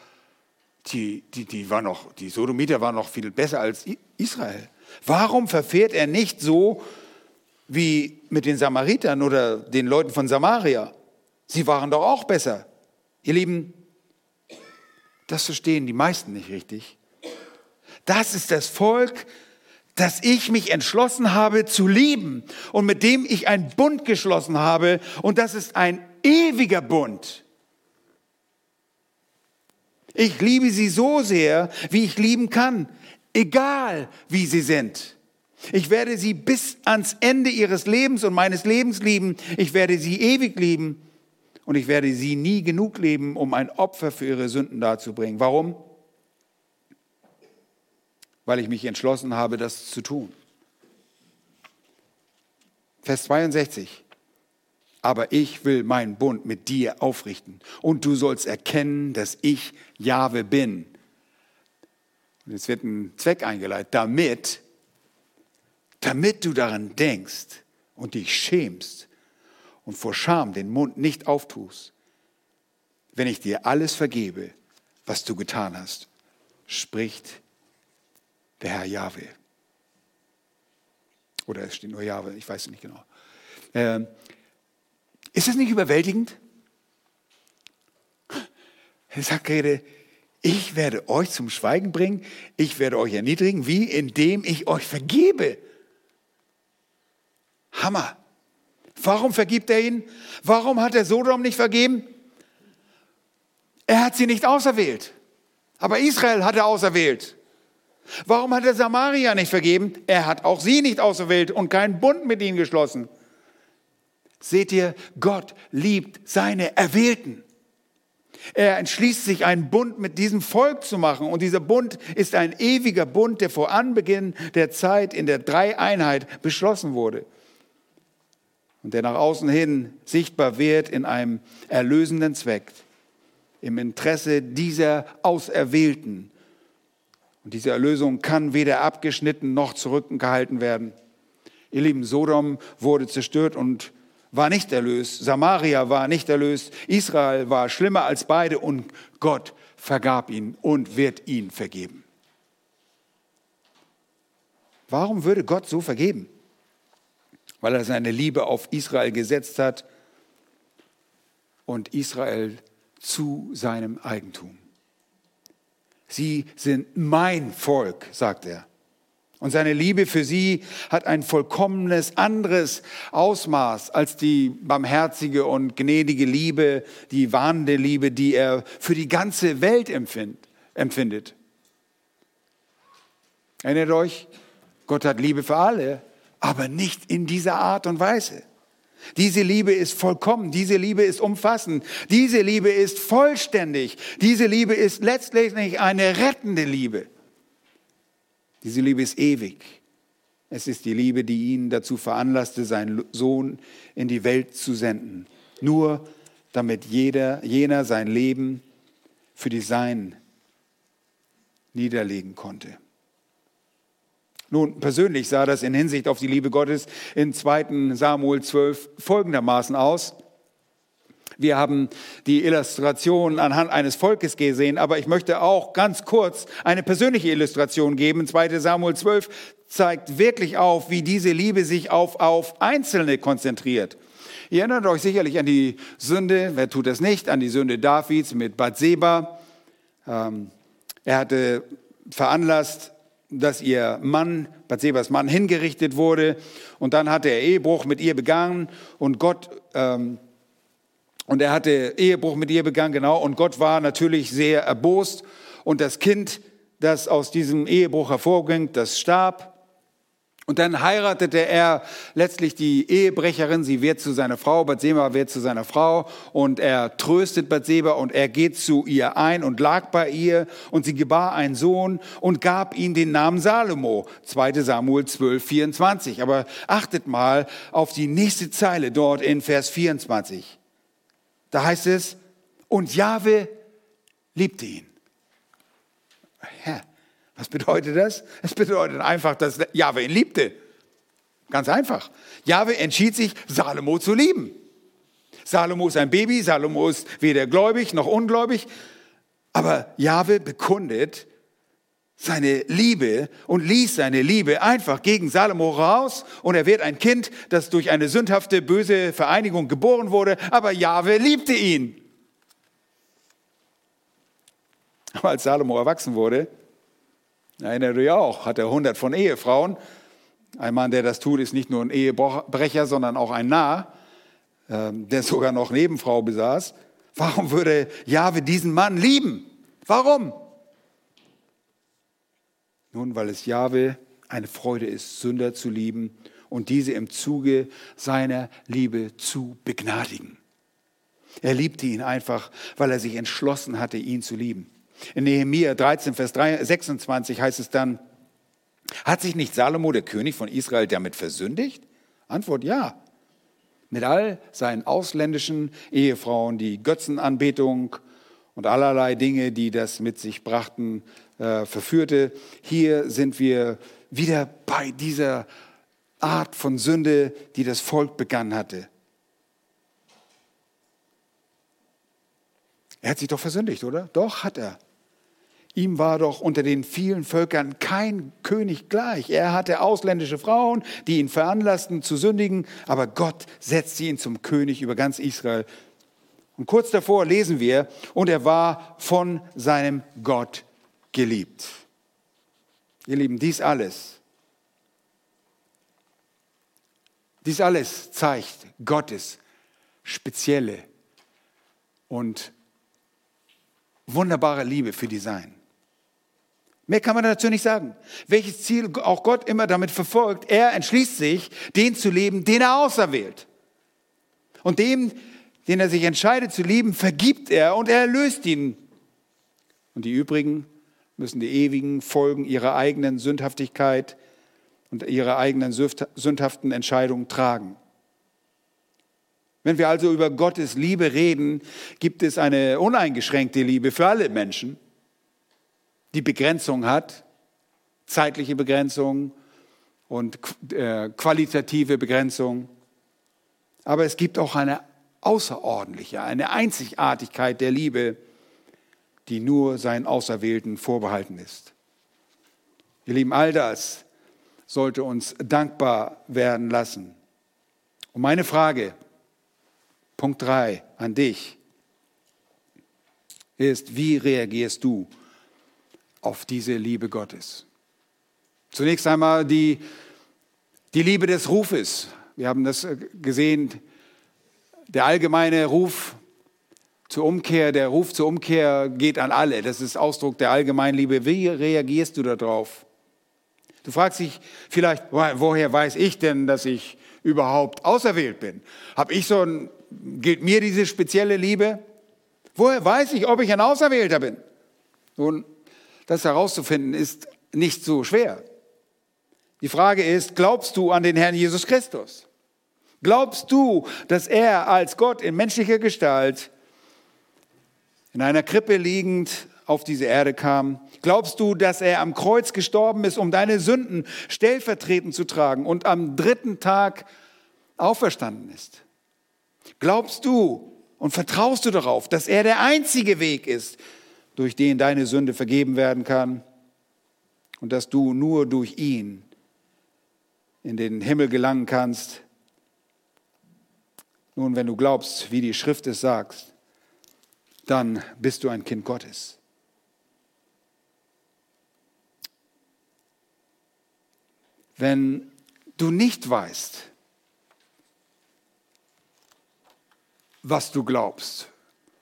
die, die, die, waren noch, die Sodomiter waren noch viel besser als Israel. Warum verfährt er nicht so wie mit den Samaritern oder den Leuten von Samaria? Sie waren doch auch besser. Ihr Lieben, das verstehen die meisten nicht richtig. Das ist das Volk, das ich mich entschlossen habe zu lieben und mit dem ich einen Bund geschlossen habe. Und das ist ein ewiger Bund. Ich liebe sie so sehr, wie ich lieben kann, egal wie sie sind. Ich werde sie bis ans Ende ihres Lebens und meines Lebens lieben. Ich werde sie ewig lieben und ich werde sie nie genug leben, um ein Opfer für ihre Sünden darzubringen. Warum? Weil ich mich entschlossen habe, das zu tun. Vers 62. Aber ich will meinen Bund mit dir aufrichten und du sollst erkennen, dass ich Jahwe bin. Und jetzt wird ein Zweck eingeleitet, damit, damit du daran denkst und dich schämst und vor Scham den Mund nicht auftust, wenn ich dir alles vergebe, was du getan hast, spricht der Herr Jahwe. Oder es steht nur Jahwe, ich weiß es nicht genau. Ähm, ist das nicht überwältigend? Er sagt gerade, ich werde euch zum Schweigen bringen, ich werde euch erniedrigen, wie indem ich euch vergebe. Hammer. Warum vergibt er ihnen? Warum hat er Sodom nicht vergeben? Er hat sie nicht auserwählt. Aber Israel hat er auserwählt. Warum hat er Samaria nicht vergeben? Er hat auch sie nicht auserwählt und keinen Bund mit ihnen geschlossen. Seht ihr, Gott liebt seine Erwählten. Er entschließt sich, einen Bund mit diesem Volk zu machen. Und dieser Bund ist ein ewiger Bund, der vor Anbeginn der Zeit in der Dreieinheit beschlossen wurde. Und der nach außen hin sichtbar wird in einem erlösenden Zweck, im Interesse dieser Auserwählten. Und diese Erlösung kann weder abgeschnitten noch zurückgehalten werden. Ihr Lieben, Sodom wurde zerstört und war nicht erlöst, Samaria war nicht erlöst, Israel war schlimmer als beide und Gott vergab ihn und wird ihn vergeben. Warum würde Gott so vergeben? Weil er seine Liebe auf Israel gesetzt hat und Israel zu seinem Eigentum. Sie sind mein Volk, sagt er. Und seine Liebe für sie hat ein vollkommenes anderes Ausmaß als die barmherzige und gnädige Liebe, die warnende Liebe, die er für die ganze Welt empfindet. Erinnert euch, Gott hat Liebe für alle, aber nicht in dieser Art und Weise. Diese Liebe ist vollkommen, diese Liebe ist umfassend, diese Liebe ist vollständig, diese Liebe ist letztlich eine rettende Liebe. Diese Liebe ist ewig. Es ist die Liebe, die ihn dazu veranlasste, seinen Sohn in die Welt zu senden. Nur damit jeder, jener sein Leben für die Seinen niederlegen konnte. Nun, persönlich sah das in Hinsicht auf die Liebe Gottes in 2 Samuel 12 folgendermaßen aus. Wir haben die Illustration anhand eines Volkes gesehen, aber ich möchte auch ganz kurz eine persönliche Illustration geben. 2 Samuel 12 zeigt wirklich auf, wie diese Liebe sich auf, auf Einzelne konzentriert. Ihr erinnert euch sicherlich an die Sünde, wer tut das nicht, an die Sünde Davids mit Bathseba. Ähm, er hatte veranlasst, dass ihr Mann, Bathsebas Mann, hingerichtet wurde und dann hat er Ehebruch mit ihr begangen und Gott ähm, und er hatte Ehebruch mit ihr begangen, genau. Und Gott war natürlich sehr erbost. Und das Kind, das aus diesem Ehebruch hervorging, das starb. Und dann heiratete er letztlich die Ehebrecherin. Sie wird zu seiner Frau. Bathseba wird zu seiner Frau. Und er tröstet Bathseba und er geht zu ihr ein und lag bei ihr. Und sie gebar einen Sohn und gab ihm den Namen Salomo. 2 Samuel 12, 24. Aber achtet mal auf die nächste Zeile dort in Vers 24. Da heißt es, und Jahwe liebte ihn. Ja, was bedeutet das? Es bedeutet einfach, dass Jahwe ihn liebte. Ganz einfach. Jahwe entschied sich, Salomo zu lieben. Salomo ist ein Baby, Salomo ist weder gläubig noch ungläubig, aber Jahwe bekundet seine Liebe und ließ seine Liebe einfach gegen Salomo raus und er wird ein Kind, das durch eine sündhafte, böse Vereinigung geboren wurde, aber Jahwe liebte ihn. Aber als Salomo erwachsen wurde, erinnert ihr auch, hat er hundert von Ehefrauen. Ein Mann, der das tut, ist nicht nur ein Ehebrecher, sondern auch ein Narr, ähm, der sogar noch Nebenfrau besaß. Warum würde Jahwe diesen Mann lieben? Warum? Nun, weil es Jahwe eine Freude ist, Sünder zu lieben und diese im Zuge seiner Liebe zu begnadigen. Er liebte ihn einfach, weil er sich entschlossen hatte, ihn zu lieben. In Nehemiah 13, Vers 26 heißt es dann, Hat sich nicht Salomo, der König von Israel, damit versündigt? Antwort ja. Mit all seinen ausländischen Ehefrauen, die Götzenanbetung und allerlei Dinge, die das mit sich brachten, äh, verführte. Hier sind wir wieder bei dieser Art von Sünde, die das Volk begangen hatte. Er hat sich doch versündigt, oder? Doch, hat er. Ihm war doch unter den vielen Völkern kein König gleich. Er hatte ausländische Frauen, die ihn veranlassten zu sündigen, aber Gott setzte ihn zum König über ganz Israel. Und kurz davor lesen wir, und er war von seinem Gott geliebt. Ihr Lieben, dies alles, dies alles zeigt Gottes spezielle und wunderbare Liebe für die Sein. Mehr kann man dazu nicht sagen. Welches Ziel auch Gott immer damit verfolgt, er entschließt sich, den zu leben, den er auserwählt. Und dem, den er sich entscheidet zu lieben, vergibt er und er erlöst ihn. Und die übrigen müssen die ewigen Folgen ihrer eigenen Sündhaftigkeit und ihrer eigenen sündhaften Entscheidungen tragen. Wenn wir also über Gottes Liebe reden, gibt es eine uneingeschränkte Liebe für alle Menschen die Begrenzung hat, zeitliche Begrenzung und äh, qualitative Begrenzung. Aber es gibt auch eine außerordentliche, eine Einzigartigkeit der Liebe, die nur seinen Auserwählten vorbehalten ist. Ihr Lieben, all das sollte uns dankbar werden lassen. Und meine Frage, Punkt 3 an dich, ist, wie reagierst du auf diese Liebe Gottes. Zunächst einmal die, die Liebe des Rufes. Wir haben das äh, gesehen, der allgemeine Ruf zur Umkehr, der Ruf zur Umkehr geht an alle. Das ist Ausdruck der allgemeinen Liebe. Wie reagierst du darauf? Du fragst dich vielleicht, woher weiß ich denn, dass ich überhaupt auserwählt bin? Hab ich so ein, gilt mir diese spezielle Liebe? Woher weiß ich, ob ich ein Auserwählter bin? Nun, das herauszufinden ist nicht so schwer. Die Frage ist, glaubst du an den Herrn Jesus Christus? Glaubst du, dass er als Gott in menschlicher Gestalt in einer Krippe liegend auf diese Erde kam? Glaubst du, dass er am Kreuz gestorben ist, um deine Sünden stellvertretend zu tragen und am dritten Tag auferstanden ist? Glaubst du und vertraust du darauf, dass er der einzige Weg ist, durch den deine Sünde vergeben werden kann und dass du nur durch ihn in den Himmel gelangen kannst. Nun, wenn du glaubst, wie die Schrift es sagt, dann bist du ein Kind Gottes. Wenn du nicht weißt, was du glaubst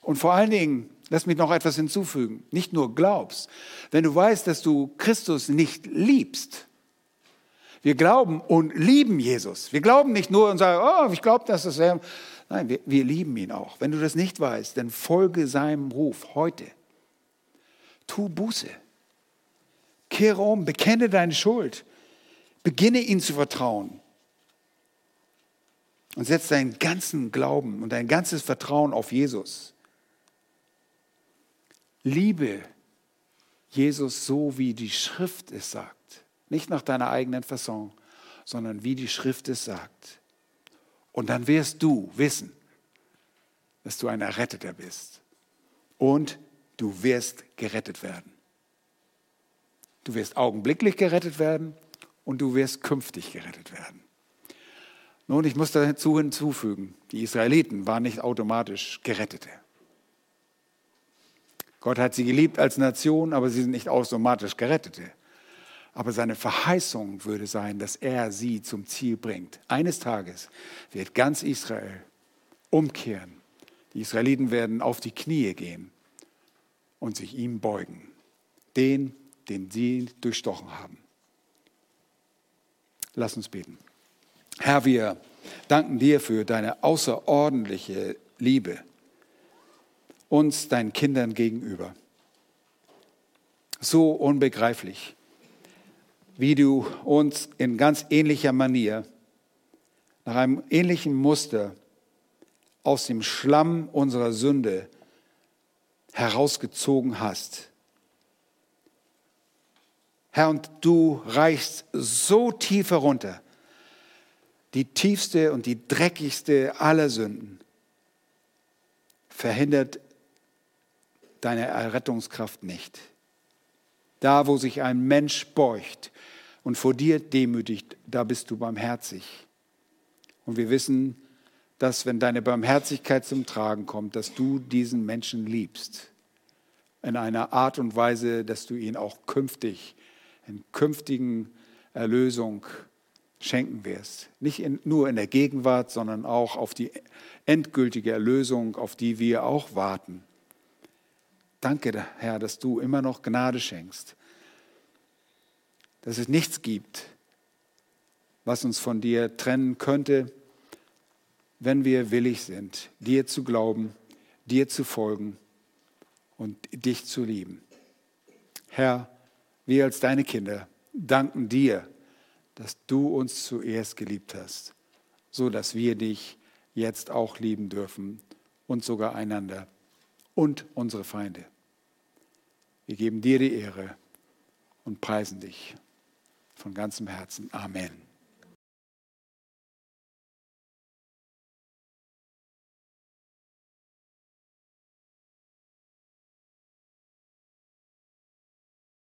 und vor allen Dingen Lass mich noch etwas hinzufügen. Nicht nur glaubst. Wenn du weißt, dass du Christus nicht liebst. Wir glauben und lieben Jesus. Wir glauben nicht nur und sagen, oh, ich glaube, dass es er. Nein, wir, wir lieben ihn auch. Wenn du das nicht weißt, dann folge seinem Ruf heute. Tu Buße. Kehre um, bekenne deine Schuld. Beginne ihn zu vertrauen. Und setz deinen ganzen Glauben und dein ganzes Vertrauen auf Jesus. Liebe Jesus so, wie die Schrift es sagt. Nicht nach deiner eigenen Fasson, sondern wie die Schrift es sagt. Und dann wirst du wissen, dass du ein Erretteter bist. Und du wirst gerettet werden. Du wirst augenblicklich gerettet werden und du wirst künftig gerettet werden. Nun, ich muss dazu hinzufügen, die Israeliten waren nicht automatisch Gerettete. Gott hat sie geliebt als Nation, aber sie sind nicht automatisch Gerettete. Aber seine Verheißung würde sein, dass er sie zum Ziel bringt. Eines Tages wird ganz Israel umkehren. Die Israeliten werden auf die Knie gehen und sich ihm beugen. Den, den sie durchstochen haben. Lass uns beten. Herr, wir danken dir für deine außerordentliche Liebe uns, deinen Kindern gegenüber. So unbegreiflich. wie du uns in ganz ähnlicher Manier, nach einem ähnlichen Muster aus dem Schlamm unserer Sünde herausgezogen hast. Herr, und du reichst so tief herunter, die tiefste und die dreckigste aller Sünden, verhindert deine Errettungskraft nicht. Da, wo sich ein Mensch beugt und vor dir demütigt, da bist du barmherzig. Und wir wissen, dass wenn deine Barmherzigkeit zum Tragen kommt, dass du diesen Menschen liebst. In einer Art und Weise, dass du ihn auch künftig, in künftigen Erlösung schenken wirst. Nicht in, nur in der Gegenwart, sondern auch auf die endgültige Erlösung, auf die wir auch warten. Danke, Herr, dass du immer noch Gnade schenkst. Dass es nichts gibt, was uns von dir trennen könnte, wenn wir willig sind, dir zu glauben, dir zu folgen und dich zu lieben. Herr, wir als deine Kinder danken dir, dass du uns zuerst geliebt hast, so dass wir dich jetzt auch lieben dürfen und sogar einander und unsere Feinde. Wir geben dir die Ehre und preisen dich von ganzem Herzen. Amen.